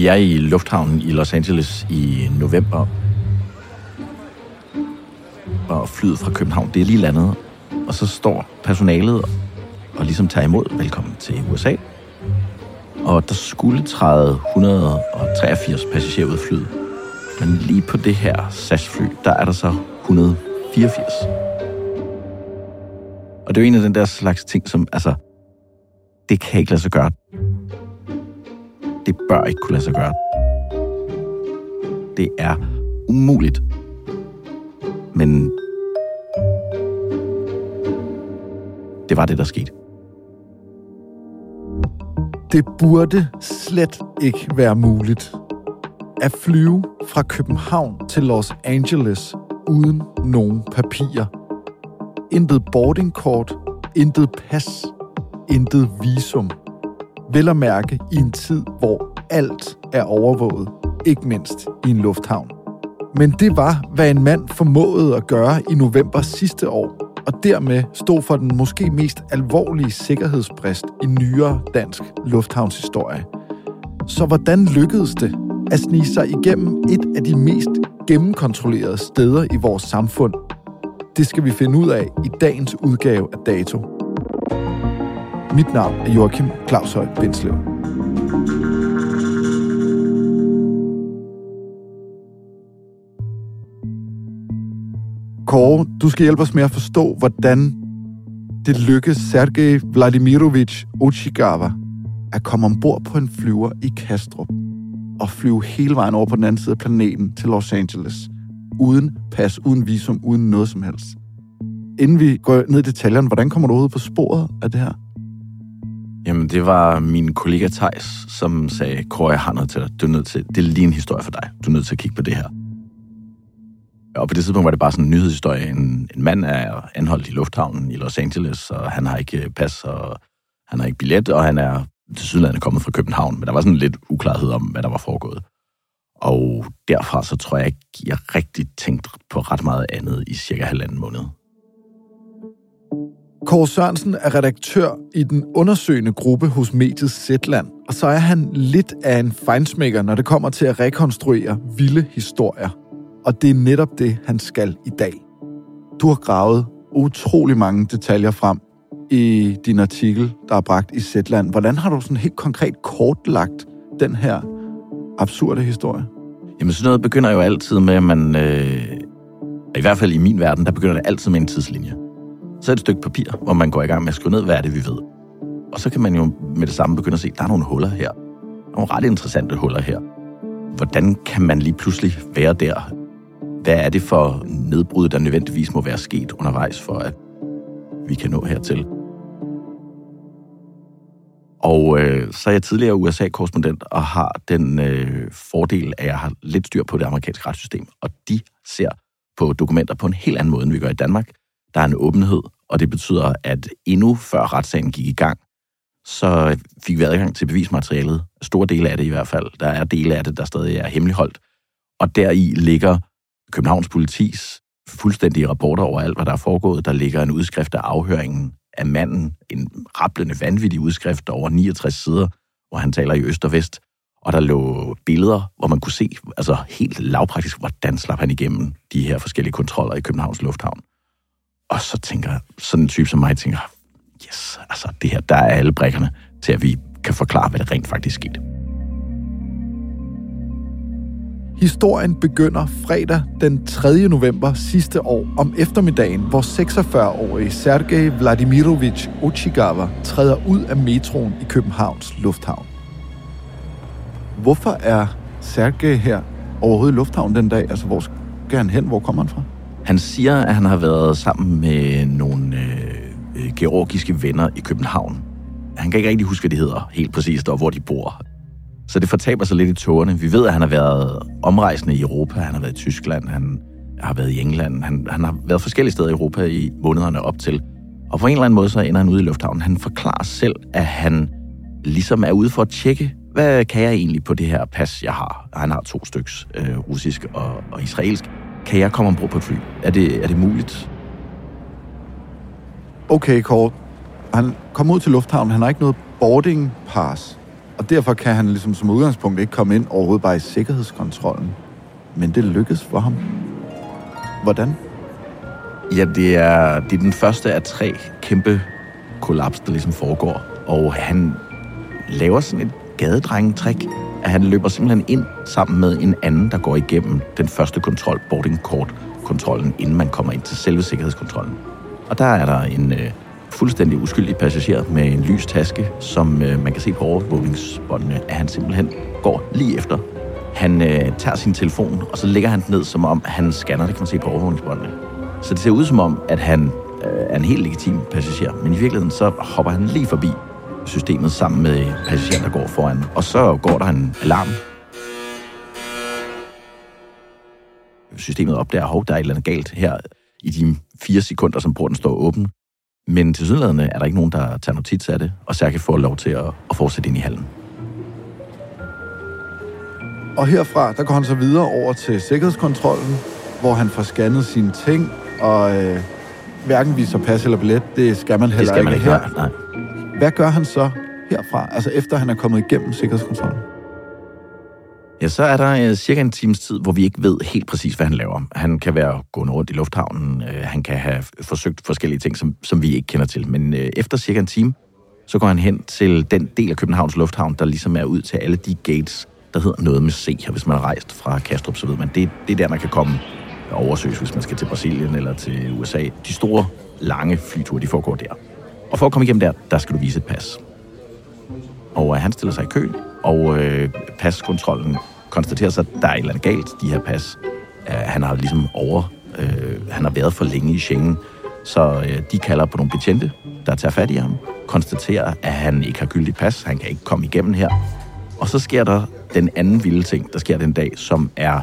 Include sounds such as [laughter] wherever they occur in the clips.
Vi er i lufthavnen i Los Angeles i november. Og flyet fra København, det er lige landet. Og så står personalet og ligesom tager imod. Velkommen til USA. Og der skulle træde 183 passagerer ud af flyet. Men lige på det her SAS-fly, der er der så 184. Og det er jo en af den der slags ting, som, altså, det kan ikke lade sig gøre. Det bør ikke kunne lade sig gøre. Det er umuligt. Men det var det, der skete. Det burde slet ikke være muligt at flyve fra København til Los Angeles uden nogen papirer. Intet boardingkort, intet pas, intet visum. Vel at mærke i en tid, hvor alt er overvåget, ikke mindst i en lufthavn. Men det var, hvad en mand formåede at gøre i november sidste år, og dermed stod for den måske mest alvorlige sikkerhedsbrist i nyere dansk lufthavnshistorie. Så hvordan lykkedes det at snige sig igennem et af de mest gennemkontrollerede steder i vores samfund? Det skal vi finde ud af i dagens udgave af Dato. Mit navn er Joachim Claus Høj Bindslev. Kåre, du skal hjælpe os med at forstå, hvordan det lykkedes Sergej Vladimirovich Ochigava at komme ombord på en flyver i Kastrup og flyve hele vejen over på den anden side af planeten til Los Angeles. Uden pas, uden visum, uden noget som helst. Inden vi går ned i detaljerne, hvordan kommer du ud på sporet af det her? Jamen, det var min kollega Tejs, som sagde, Kåre, jeg har noget til dig. Du er nødt til, det er lige en historie for dig. Du er nødt til at kigge på det her. Og på det tidspunkt var det bare sådan en nyhedshistorie. En, en mand er anholdt i lufthavnen i Los Angeles, og han har ikke øh, pas, og han har ikke billet, og han er til Sydlandet kommet fra København. Men der var sådan lidt uklarhed om, hvad der var foregået. Og derfra så tror jeg ikke, jeg rigtig tænkte på ret meget andet i cirka halvanden måned. Kåre Sørensen er redaktør i den undersøgende gruppe hos mediet Zetland, og så er han lidt af en fejnsmækker, når det kommer til at rekonstruere vilde historier. Og det er netop det, han skal i dag. Du har gravet utrolig mange detaljer frem i din artikel, der er bragt i Zetland. Hvordan har du sådan helt konkret kortlagt den her absurde historie? Jamen sådan noget begynder jo altid med, at man... Øh, I hvert fald i min verden, der begynder det altid med en tidslinje. Så er det et stykke papir, hvor man går i gang med at skrive ned, hvad er det, vi ved. Og så kan man jo med det samme begynde at se, at der er nogle huller her. Nogle ret interessante huller her. Hvordan kan man lige pludselig være der? Hvad er det for nedbrud, der nødvendigvis må være sket undervejs, for at vi kan nå hertil? Og øh, så er jeg tidligere USA-korrespondent og har den øh, fordel, at jeg har lidt styr på det amerikanske retssystem. Og de ser på dokumenter på en helt anden måde, end vi gør i Danmark. Der er en åbenhed, og det betyder, at endnu før retssagen gik i gang, så fik vi adgang til bevismaterialet. Store dele af det i hvert fald. Der er dele af det, der stadig er hemmeligholdt. Og deri ligger Københavns politis fuldstændige rapporter over alt, hvad der er foregået. Der ligger en udskrift af afhøringen af manden, en rablende vanvittig udskrift over 69 sider, hvor han taler i øst og vest. Og der lå billeder, hvor man kunne se altså helt lavpraktisk, hvordan slap han igennem de her forskellige kontroller i Københavns Lufthavn. Og så tænker sådan en type som mig, tænker, yes, altså det her, der er alle brækkerne til, at vi kan forklare, hvad der rent faktisk skete. Historien begynder fredag den 3. november sidste år om eftermiddagen, hvor 46-årige Sergej Vladimirovich Ochigava træder ud af metroen i Københavns Lufthavn. Hvorfor er Sergej her overhovedet i lufthavnen den dag? Altså, hvor skal han hen? Hvor kommer han fra? Han siger, at han har været sammen med nogle øh, øh, georgiske venner i København. Han kan ikke rigtig huske, hvad de hedder helt præcist, og hvor de bor. Så det fortaber sig lidt i tårerne. Vi ved, at han har været omrejsende i Europa. Han har været i Tyskland, han har været i England. Han, han har været forskellige steder i Europa i månederne op til. Og på en eller anden måde, så ender han ude i lufthavnen. Han forklarer selv, at han ligesom er ude for at tjekke, hvad kan jeg egentlig på det her pas, jeg har? Han har to styks, øh, russisk og, og israelsk. Kan jeg komme ombord på et fly? Er det, er det muligt? Okay, Kort. Han kommer ud til lufthavnen. Han har ikke noget boarding pass. Og derfor kan han ligesom som udgangspunkt ikke komme ind overhovedet bare i sikkerhedskontrollen. Men det lykkedes for ham. Hvordan? Ja, det er, det er den første af tre kæmpe kollaps, der ligesom foregår. Og han laver sådan et gadedrengetrik, at han løber simpelthen ind sammen med en anden, der går igennem den første kontrol, boarding court kontrollen, inden man kommer ind til selve sikkerhedskontrollen. Og der er der en øh, fuldstændig uskyldig passager med en lys taske, som øh, man kan se på overvågningsbåndene, at han simpelthen går lige efter. Han øh, tager sin telefon, og så lægger han den ned, som om han scanner, det kan man se på overvågningsbåndene. Så det ser ud som om, at han øh, er en helt legitim passager, men i virkeligheden så hopper han lige forbi systemet sammen med passageren, der går foran. Og så går der en alarm. Systemet opdager, at der er et eller andet galt her i de fire sekunder, som porten står åben. Men til sydlandene er der ikke nogen, der tager notits af det, og Sergej får lov til at, at fortsætte ind i hallen. Og herfra, der går han så videre over til sikkerhedskontrollen, hvor han får scannet sine ting, og øh, hverken viser pas eller billet, det skal man heller det skal man ikke ikke her. Nej. Hvad gør han så herfra, altså efter han er kommet igennem sikkerhedskontrollen? Ja, så er der øh, cirka en times tid, hvor vi ikke ved helt præcis, hvad han laver. Han kan være gået rundt i lufthavnen, øh, han kan have forsøgt forskellige ting, som, som vi ikke kender til. Men øh, efter cirka en time, så går han hen til den del af Københavns Lufthavn, der ligesom er ud til alle de gates, der hedder noget med C. Og hvis man har rejst fra Kastrup, så ved man, det, det er der, man kan komme og oversøges, hvis man skal til Brasilien eller til USA. De store, lange flyture, de foregår der. Og for at komme igennem der, der skal du vise et pas. Og øh, han stiller sig i kø, og øh, paskontrollen konstaterer så, at der er et eller andet galt, de her pas. Øh, han har ligesom over... Øh, han har været for længe i Schengen, så øh, de kalder på nogle betjente, der tager fat i ham, konstaterer, at han ikke har gyldigt pas, han kan ikke komme igennem her. Og så sker der den anden vilde ting, der sker den dag, som er,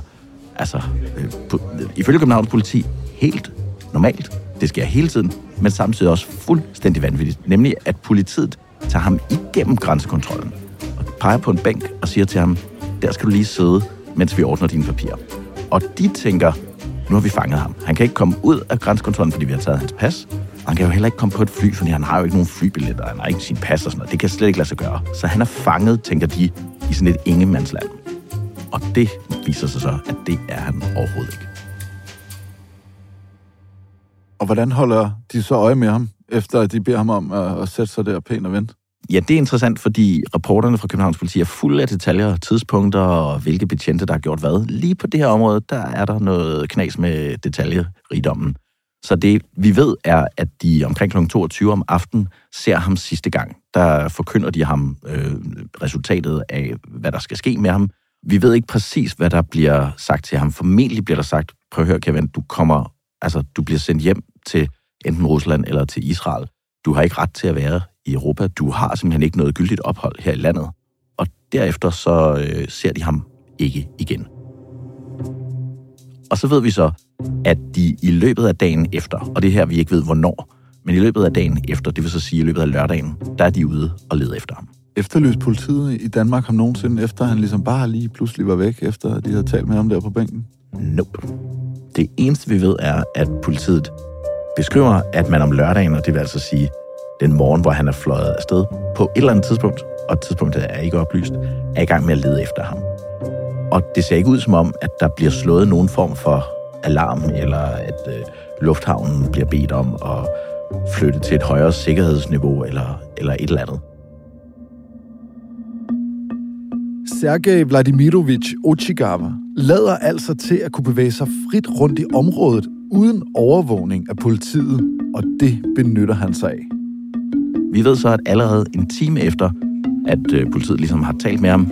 altså, øh, på, ifølge Københavns politi, helt normalt. Det sker hele tiden, men samtidig også fuldstændig vanvittigt. Nemlig, at politiet tager ham igennem grænsekontrollen og peger på en bænk og siger til ham, der skal du lige sidde, mens vi ordner dine papirer. Og de tænker, nu har vi fanget ham. Han kan ikke komme ud af grænsekontrollen, fordi vi har taget hans pas. Og han kan jo heller ikke komme på et fly, fordi han har jo ikke nogen flybilletter, han har ikke sin pas og sådan noget. Det kan slet ikke lade sig gøre. Så han er fanget, tænker de, i sådan et ingemandsland. Og det viser sig så, at det er han overhovedet ikke. Og hvordan holder de så øje med ham, efter at de beder ham om at, at sætte sig der pænt og vente? Ja, det er interessant, fordi rapporterne fra Københavns Politi er fulde af detaljer, tidspunkter og hvilke betjente, der har gjort hvad. Lige på det her område, der er der noget knas med detaljerigdommen. Så det, vi ved, er, at de omkring kl. 22 om aftenen ser ham sidste gang. Der forkynder de ham øh, resultatet af, hvad der skal ske med ham. Vi ved ikke præcis, hvad der bliver sagt til ham. Formentlig bliver der sagt, prøv at høre, Kevin, du kommer, altså, du bliver sendt hjem til enten Rusland eller til Israel. Du har ikke ret til at være i Europa. Du har simpelthen ikke noget gyldigt ophold her i landet. Og derefter så øh, ser de ham ikke igen. Og så ved vi så, at de i løbet af dagen efter, og det er her, vi ikke ved hvornår, men i løbet af dagen efter, det vil så sige i løbet af lørdagen, der er de ude og leder efter ham. Efterløst politiet i Danmark ham nogensinde, efter han ligesom bare lige pludselig var væk, efter de havde talt med ham der på bænken? Nope. Det eneste, vi ved, er, at politiet beskriver, at man om lørdagen, og det vil altså sige den morgen, hvor han er fløjet afsted, på et eller andet tidspunkt, og tidspunktet er ikke oplyst, er i gang med at lede efter ham. Og det ser ikke ud som om, at der bliver slået nogen form for alarm, eller at øh, lufthavnen bliver bedt om at flytte til et højere sikkerhedsniveau, eller, eller et eller andet. Sergej Vladimirovich Ochigava lader altså til at kunne bevæge sig frit rundt i området uden overvågning af politiet, og det benytter han sig af. Vi ved så, at allerede en time efter, at øh, politiet ligesom har talt med ham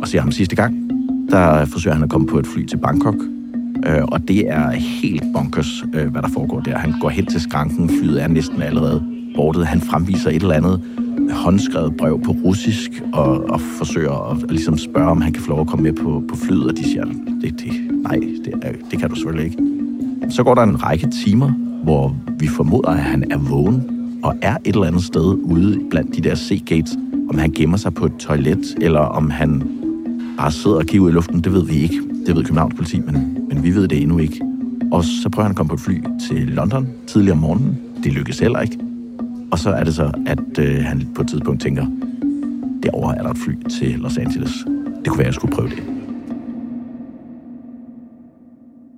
og ser ham sidste gang, der forsøger han at komme på et fly til Bangkok. Øh, og det er helt bonkers, øh, hvad der foregår der. Han går hen til skranken, flyet er næsten allerede bortet. Han fremviser et eller andet håndskrevet brev på russisk og, og forsøger at, og ligesom spørge, om han kan få lov at komme med på, på flyet, og de siger, det, det, nej, det, er, det kan du selvfølgelig ikke. Så går der en række timer, hvor vi formoder, at han er vågen og er et eller andet sted ude blandt de der C-gates. Om han gemmer sig på et toilet, eller om han bare sidder og kigger ud i luften, det ved vi ikke. Det ved Københavns politi, men, men vi ved det endnu ikke. Og så prøver han at komme på et fly til London tidligere om morgenen. Det lykkes heller ikke. Og så er det så, at øh, han på et tidspunkt tænker, derovre er der et fly til Los Angeles. Det kunne være, at jeg skulle prøve det.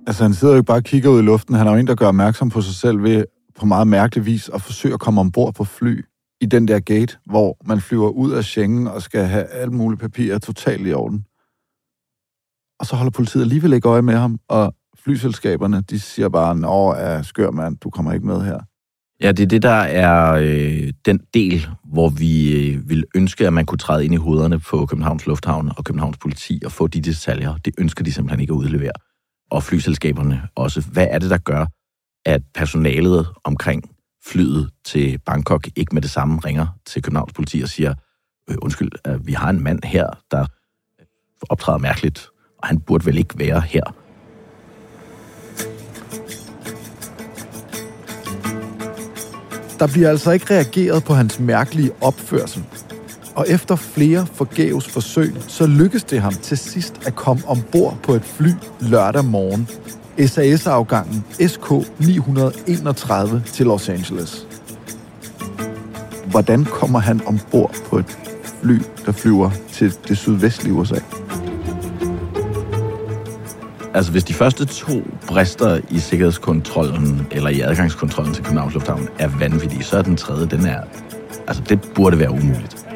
Altså, han sidder jo ikke bare og kigger ud i luften. Han er jo en, der gør opmærksom på sig selv ved på meget mærkelig vis at forsøge at komme ombord på fly i den der gate, hvor man flyver ud af Schengen og skal have alle mulige papirer totalt i orden. Og så holder politiet alligevel ikke øje med ham, og flyselskaberne, de siger bare, Nå, er skør mand, du kommer ikke med her. Ja, det er det, der er øh, den del, hvor vi øh, vil ønske, at man kunne træde ind i hovederne på Københavns Lufthavn og Københavns Politi og få de detaljer. Det ønsker de simpelthen ikke at udlevere. Og flyselskaberne også. Hvad er det, der gør, at personalet omkring flyet til Bangkok ikke med det samme ringer til Københavns Politi og siger, øh, undskyld, øh, vi har en mand her, der optræder mærkeligt, og han burde vel ikke være her. Der bliver altså ikke reageret på hans mærkelige opførsel. Og efter flere forgæves forsøg, så lykkes det ham til sidst at komme ombord på et fly lørdag morgen. SAS-afgangen SK-931 til Los Angeles. Hvordan kommer han ombord på et fly, der flyver til det sydvestlige USA? Altså, hvis de første to brister i sikkerhedskontrollen, eller i adgangskontrollen til Københavns Lufthavn, er vanvittige, så er den tredje, den er... Altså, det burde være umuligt.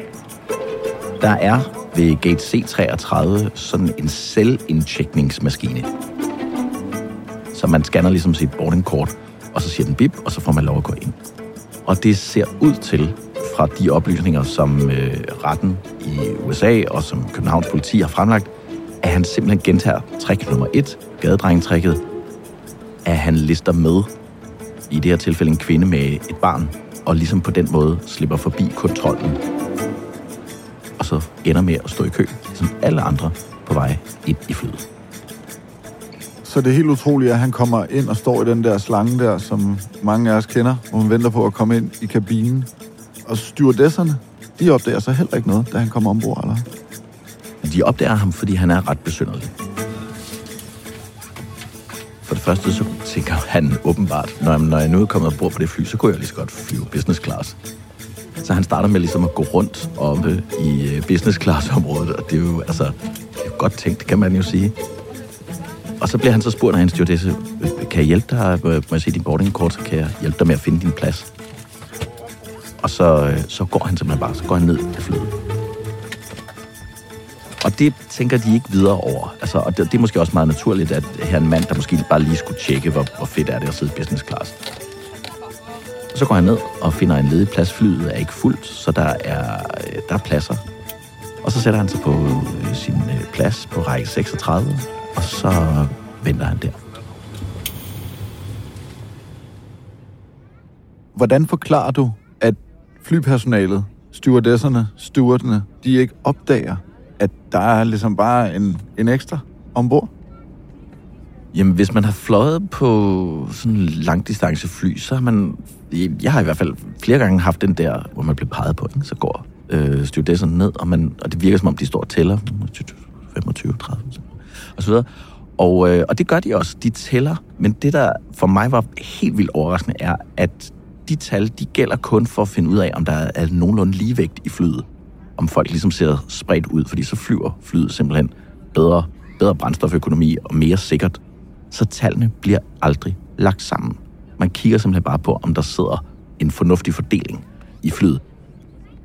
Der er ved gate C33 sådan en selvindtjekningsmaskine. Så man scanner ligesom sit boardingkort, og så siger den bip, og så får man lov at gå ind. Og det ser ud til, fra de oplysninger, som øh, retten i USA og som Københavns politi har fremlagt, at han simpelthen gentager trick nummer et, gadedrengetrækket, at han lister med, i det her tilfælde en kvinde med et barn, og ligesom på den måde slipper forbi kontrollen. Og så ender med at stå i kø, som alle andre på vej ind i flyet. Så det er helt utroligt, at han kommer ind og står i den der slange der, som mange af os kender, hvor man venter på at komme ind i kabinen. Og stewardesserne, de opdager så heller ikke noget, da han kommer ombord, eller? De opdager ham, fordi han er ret besynderlig. For det første, så tænker han åbenbart, når jeg, når jeg nu er kommet ombord på det fly, så kunne jeg lige så godt flyve business class. Så han starter med ligesom at gå rundt oppe i øh, business class området, og det er jo altså det er jo godt tænkt, kan man jo sige. Og så bliver han så spurgt af en stewardesse, øh, kan jeg hjælpe dig, øh, må jeg se din boardingkort, så kan jeg hjælpe dig med at finde din plads. Og så, så går han simpelthen bare, så går han ned til flyet. Og det tænker de ikke videre over. Altså, og det, det er måske også meget naturligt, at her en mand, der måske bare lige skulle tjekke, hvor, hvor fedt er det at sidde i business class. Så går han ned og finder en ledig plads. Flyet er ikke fuldt, så der er, der er pladser. Og så sætter han sig på øh, sin øh, plads på række 36, og så venter han der. Hvordan forklarer du, at flypersonalet, stewardesserne, stewardene, de ikke opdager, at der er ligesom bare en, en ekstra ombord? Jamen, hvis man har fløjet på sådan en langdistancefly, så har man... Jeg har i hvert fald flere gange haft den der, hvor man bliver peget på, ikke? så går øh, stewardesserne ned, og, man, og det virker som om, de står og tæller 25, 30, og så videre. Og, øh, og det gør de også. De tæller. Men det, der for mig var helt vildt overraskende, er, at de tal, de gælder kun for at finde ud af, om der er nogenlunde ligevægt i flyet. Om folk ligesom ser spredt ud, fordi så flyver flyet simpelthen bedre, bedre brændstoføkonomi og mere sikkert. Så tallene bliver aldrig lagt sammen. Man kigger simpelthen bare på, om der sidder en fornuftig fordeling i flyet.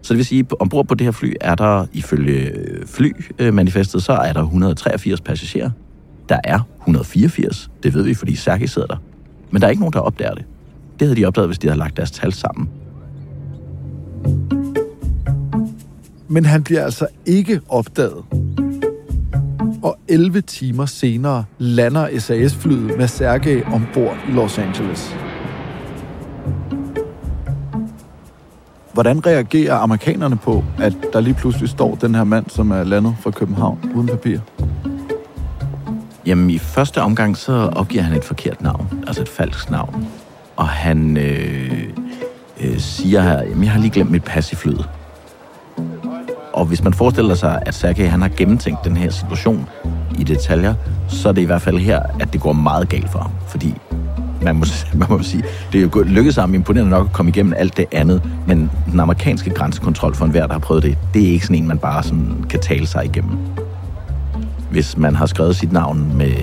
Så det vil sige, at ombord på det her fly er der ifølge øh, flymanifestet, så er der 183 passagerer. Der er 184, det ved vi, fordi Sergej sidder der. Men der er ikke nogen, der opdager det. Det havde de opdaget, hvis de havde lagt deres tal sammen. Men han bliver altså ikke opdaget. Og 11 timer senere lander SAS-flyet med Sergej ombord i Los Angeles. Hvordan reagerer amerikanerne på, at der lige pludselig står den her mand, som er landet fra København uden papir? Jamen, i første omgang, så opgiver han et forkert navn, altså et falsk navn. Og han øh, øh, siger her, jamen, jeg har lige glemt mit pas i flyet. Og hvis man forestiller sig, at Sergej han har gennemtænkt den her situation i detaljer, så er det i hvert fald her, at det går meget galt for ham. Fordi man må, [laughs] man må sige, det er jo lykkedes ham imponerende nok at komme igennem alt det andet, men den amerikanske grænsekontrol for enhver, der har prøvet det, det er ikke sådan en, man bare sådan kan tale sig igennem. Hvis man har skrevet sit navn med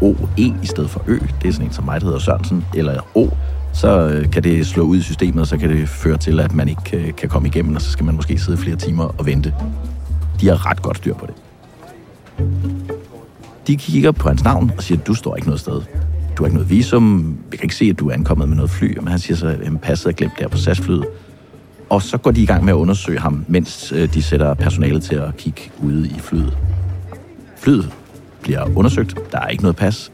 OE i stedet for Ø, det er sådan en som mig, der hedder Sørensen, eller O, så øh, kan det slå ud i systemet, og så kan det føre til, at man ikke øh, kan komme igennem, og så skal man måske sidde flere timer og vente. De har ret godt styr på det. De kigger på hans navn og siger, du står ikke noget sted. Du har ikke noget visum. Vi kan ikke se, at du er ankommet med noget fly. Men han siger så, at passet er glemt der på SAS-flyet. Og så går de i gang med at undersøge ham, mens øh, de sætter personalet til at kigge ude i flyet. Flyet bliver undersøgt. Der er ikke noget pas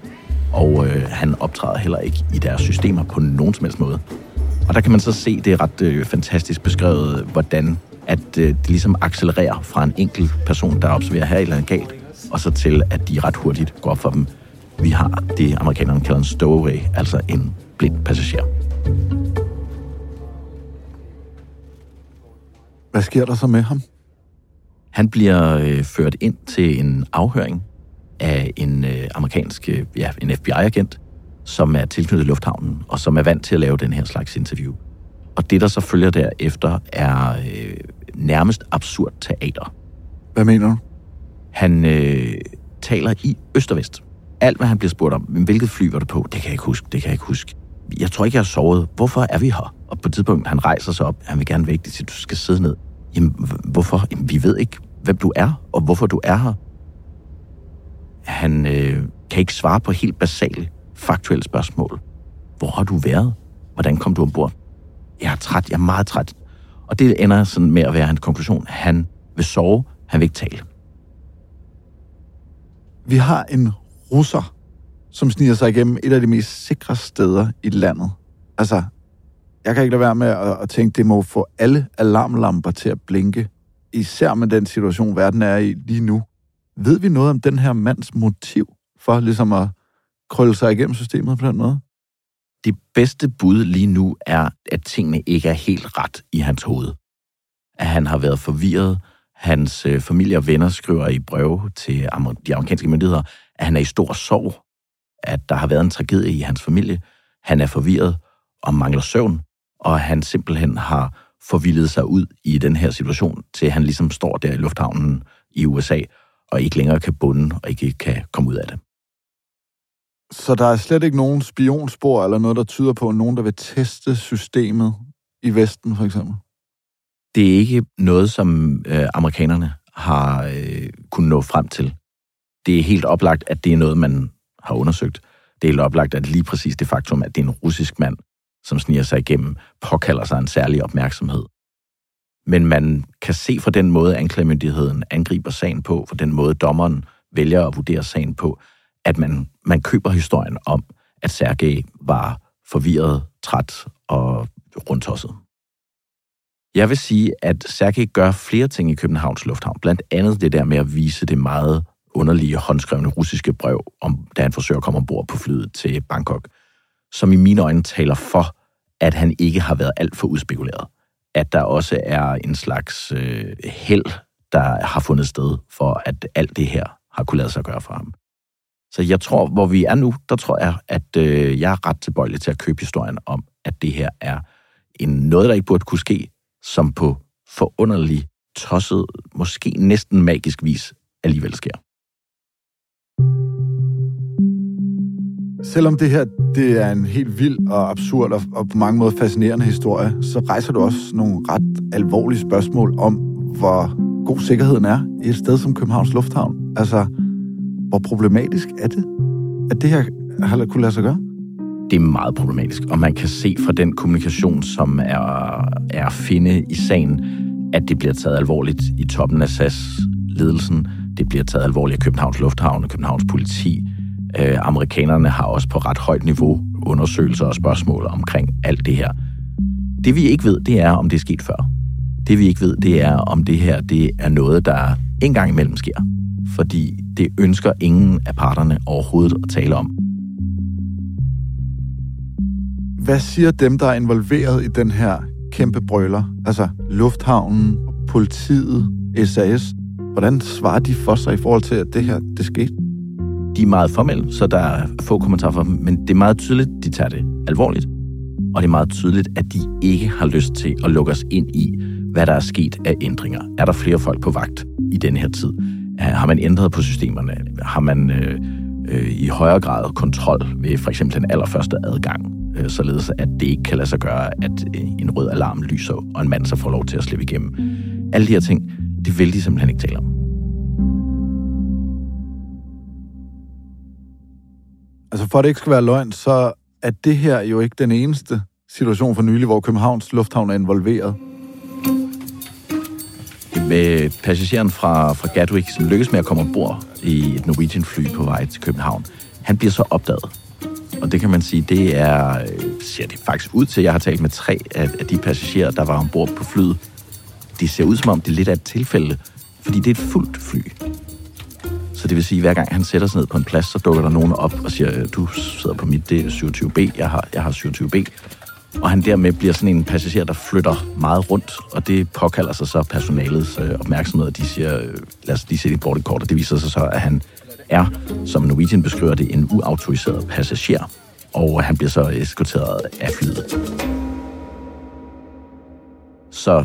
og øh, han optræder heller ikke i deres systemer på nogen som helst måde. Og der kan man så se, det er ret øh, fantastisk beskrevet, hvordan at øh, det ligesom accelererer fra en enkelt person, der observerer her eller galt, og så til, at de ret hurtigt går op for dem. Vi har det, amerikanerne kalder en stowaway, altså en blind passager. Hvad sker der så med ham? Han bliver øh, ført ind til en afhøring, af en øh, amerikansk øh, ja, en FBI-agent, som er tilknyttet lufthavnen, og som er vant til at lave den her slags interview. Og det, der så følger derefter, er øh, nærmest absurd teater. Hvad mener du? Han øh, taler i øst og vest. Alt, hvad han bliver spurgt om, hvilket fly var du på, det kan jeg ikke huske, det kan jeg ikke huske. Jeg tror ikke, jeg har sovet. Hvorfor er vi her? Og på et tidspunkt, han rejser sig op, han vil gerne væk, det siger, du skal sidde ned. Jamen, hvorfor? Jamen, vi ved ikke, hvem du er, og hvorfor du er her. Han øh, kan ikke svare på helt basale, faktuelle spørgsmål. Hvor har du været? Hvordan kom du ombord? Jeg er træt, jeg er meget træt. Og det ender sådan med at være hans konklusion. Han vil sove, han vil ikke tale. Vi har en russer, som sniger sig igennem et af de mest sikre steder i landet. Altså, jeg kan ikke lade være med at, at tænke, det må få alle alarmlamper til at blinke. Især med den situation, verden er i lige nu. Ved vi noget om den her mands motiv for ligesom at krølle sig igennem systemet på den måde? Det bedste bud lige nu er, at tingene ikke er helt ret i hans hoved. At han har været forvirret. Hans øh, familie og venner skriver i breve til de amerikanske myndigheder, at han er i stor sorg. At der har været en tragedie i hans familie. Han er forvirret og mangler søvn. Og han simpelthen har forvildet sig ud i den her situation, til han ligesom står der i lufthavnen i USA og ikke længere kan bunde og ikke kan komme ud af det. Så der er slet ikke nogen spionspor eller noget, der tyder på nogen, der vil teste systemet i Vesten, for eksempel? Det er ikke noget, som øh, amerikanerne har øh, kunnet nå frem til. Det er helt oplagt, at det er noget, man har undersøgt. Det er helt oplagt, at lige præcis det faktum, at det er en russisk mand, som sniger sig igennem, påkalder sig en særlig opmærksomhed. Men man kan se fra den måde, anklagemyndigheden angriber sagen på, fra den måde, dommeren vælger at vurdere sagen på, at man, man køber historien om, at Sergej var forvirret, træt og rundtosset. Jeg vil sige, at Sergej gør flere ting i Københavns Lufthavn. Blandt andet det der med at vise det meget underlige håndskrevne russiske brev, om, da han forsøger at komme ombord på flyet til Bangkok, som i mine øjne taler for, at han ikke har været alt for udspekuleret. At der også er en slags øh, held, der har fundet sted for, at alt det her har kunne lade sig gøre for ham. Så jeg tror, hvor vi er nu, der tror jeg, at øh, jeg er ret tilbøjelig til at købe historien om, at det her er en noget, der ikke burde kunne ske, som på forunderlig, tosset, måske næsten magisk vis alligevel sker. Selvom det her det er en helt vild og absurd og, og på mange måder fascinerende historie, så rejser du også nogle ret alvorlige spørgsmål om, hvor god sikkerheden er i et sted som Københavns Lufthavn. Altså, hvor problematisk er det, at det her har kunne lade sig gøre? Det er meget problematisk, og man kan se fra den kommunikation, som er, er at finde i sagen, at det bliver taget alvorligt i toppen af SAS-ledelsen. Det bliver taget alvorligt af Københavns Lufthavn og Københavns politi. Øh, amerikanerne har også på ret højt niveau undersøgelser og spørgsmål omkring alt det her. Det vi ikke ved, det er, om det er sket før. Det vi ikke ved, det er, om det her det er noget, der en gang imellem sker. Fordi det ønsker ingen af parterne overhovedet at tale om. Hvad siger dem, der er involveret i den her kæmpe brøler? Altså lufthavnen, politiet, SAS. Hvordan svarer de for sig i forhold til, at det her det skete? De er meget formelle, så der er få kommentarer for dem, men det er meget tydeligt, de tager det alvorligt. Og det er meget tydeligt, at de ikke har lyst til at lukke os ind i, hvad der er sket af ændringer. Er der flere folk på vagt i den her tid? Har man ændret på systemerne? Har man øh, øh, i højere grad kontrol ved for eksempel den allerførste adgang, øh, således at det ikke kan lade sig gøre, at øh, en rød alarm lyser, og en mand så får lov til at slippe igennem. Alle de her ting, det vil de simpelthen ikke tale om. Altså for at det ikke skal være løgn, så er det her jo ikke den eneste situation for nylig, hvor Københavns Lufthavn er involveret. Med passageren fra, fra Gatwick, som lykkes med at komme ombord i et Norwegian-fly på vej til København, han bliver så opdaget. Og det kan man sige, det er, øh, ser det faktisk ud til, jeg har talt med tre af, af de passagerer, der var ombord på flyet. Det ser ud som om, det er lidt af et tilfælde, fordi det er et fuldt fly. Så det vil sige, at hver gang han sætter sig ned på en plads, så dukker der nogen op og siger, øh, du sidder på mit, det er 27B, jeg har, jeg har 27B. Og han dermed bliver sådan en passager, der flytter meget rundt, og det påkalder sig så personalets øh, opmærksomhed, og de siger, øh, lad os lige se dit boardingkort, og det viser sig så, at han er, som Norwegian beskriver det, en uautoriseret passager, og han bliver så eskorteret af flyet. Så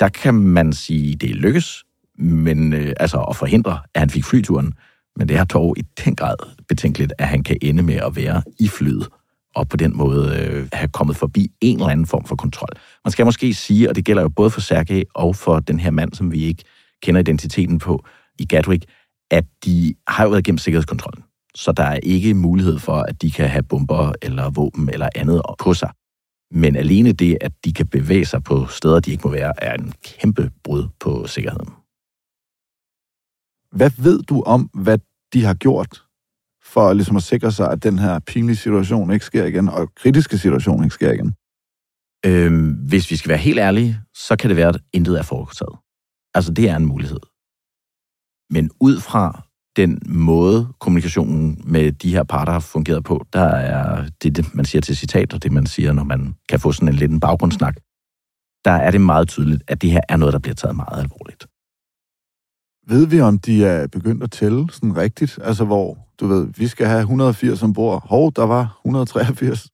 der kan man sige, det lykkes, men øh, altså at forhindre, at han fik flyturen. Men det er dog i den grad betænkeligt, at han kan ende med at være i flyet, og på den måde øh, have kommet forbi en eller anden form for kontrol. Man skal måske sige, og det gælder jo både for Sergej og for den her mand, som vi ikke kender identiteten på i Gatwick, at de har jo været gennem sikkerhedskontrollen. Så der er ikke mulighed for, at de kan have bomber eller våben eller andet på sig. Men alene det, at de kan bevæge sig på steder, de ikke må være, er en kæmpe brud på sikkerheden. Hvad ved du om, hvad de har gjort for ligesom at sikre sig, at den her pinlige situation ikke sker igen, og kritiske situation ikke sker igen? Øhm, hvis vi skal være helt ærlige, så kan det være, at intet er foretaget. Altså, det er en mulighed. Men ud fra den måde, kommunikationen med de her parter har fungeret på, der er det, det man siger til citat, og det, man siger, når man kan få sådan en lidt en baggrundssnak, der er det meget tydeligt, at det her er noget, der bliver taget meget alvorligt. Ved vi, om de er begyndt at tælle sådan rigtigt? Altså, hvor, du ved, vi skal have 180 ombord. Hov, der var 183.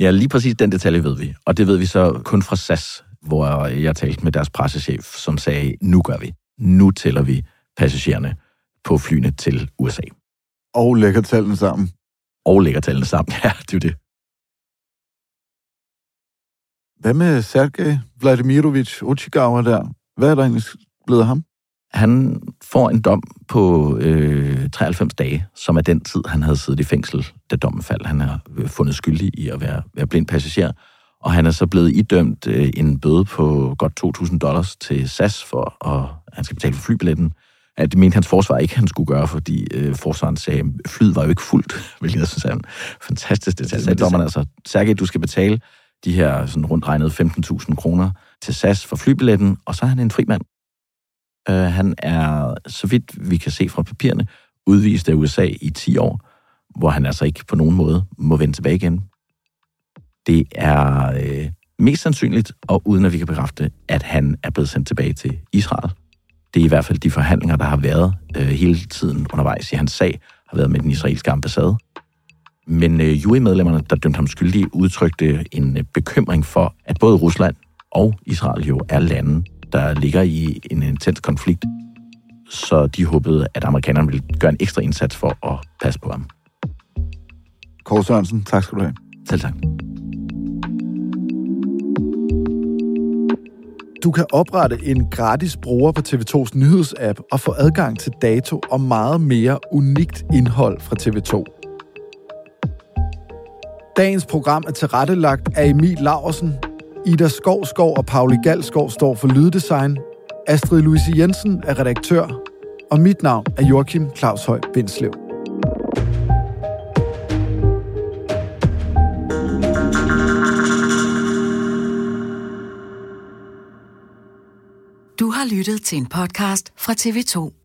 Ja, lige præcis den detalje ved vi. Og det ved vi så kun fra SAS, hvor jeg talte med deres pressechef, som sagde, nu gør vi. Nu tæller vi passagererne på flyene til USA. Og lægger tallene sammen. Og lægger tallene sammen, [laughs] ja, det er det. Hvad med Sergej Vladimirovich Uchigava der? Hvad er der egentlig blevet af ham? Han får en dom på øh, 93 dage, som er den tid, han havde siddet i fængsel, da dommen faldt. Han har fundet skyldig i at være, være blind passager, og han er så blevet idømt øh, en bøde på godt 2.000 dollars til SAS for, at han skal betale for flybilletten. At det mente hans forsvar ikke, han skulle gøre, fordi øh, forsvaren sagde, at flyet var jo ikke fuldt, [laughs] hvilket jeg synes er en fantastisk detalje. Så dommeren altså, Sergej, du skal betale de her sådan rundt regnet 15.000 kroner til SAS for flybilletten, og så er han en fri mand. Øh, han er, så vidt vi kan se fra papirerne, udvist af USA i 10 år, hvor han altså ikke på nogen måde må vende tilbage igen. Det er øh, mest sandsynligt, og uden at vi kan bekræfte, at han er blevet sendt tilbage til Israel. Det er i hvert fald de forhandlinger, der har været øh, hele tiden undervejs i hans sag, har været med den israelske ambassade. Men øh, jurymedlemmerne, der dømte ham skyldig, udtrykte en øh, bekymring for, at både Rusland og Israel jo er lande, der ligger i en intens konflikt. Så de håbede, at amerikanerne ville gøre en ekstra indsats for at passe på ham. Kåre Sørensen, tak skal du have. Selv tak. Du kan oprette en gratis bruger på TV2's nyhedsapp og få adgang til dato og meget mere unikt indhold fra TV2. Dagens program er tilrettelagt af Emil Laursen. Ida Skovskov og Pauli Galskov står for lyddesign. Astrid Louise Jensen er redaktør. Og mit navn er Joachim Claus Høj Bindslev. Du har lyttet til en podcast fra TV2.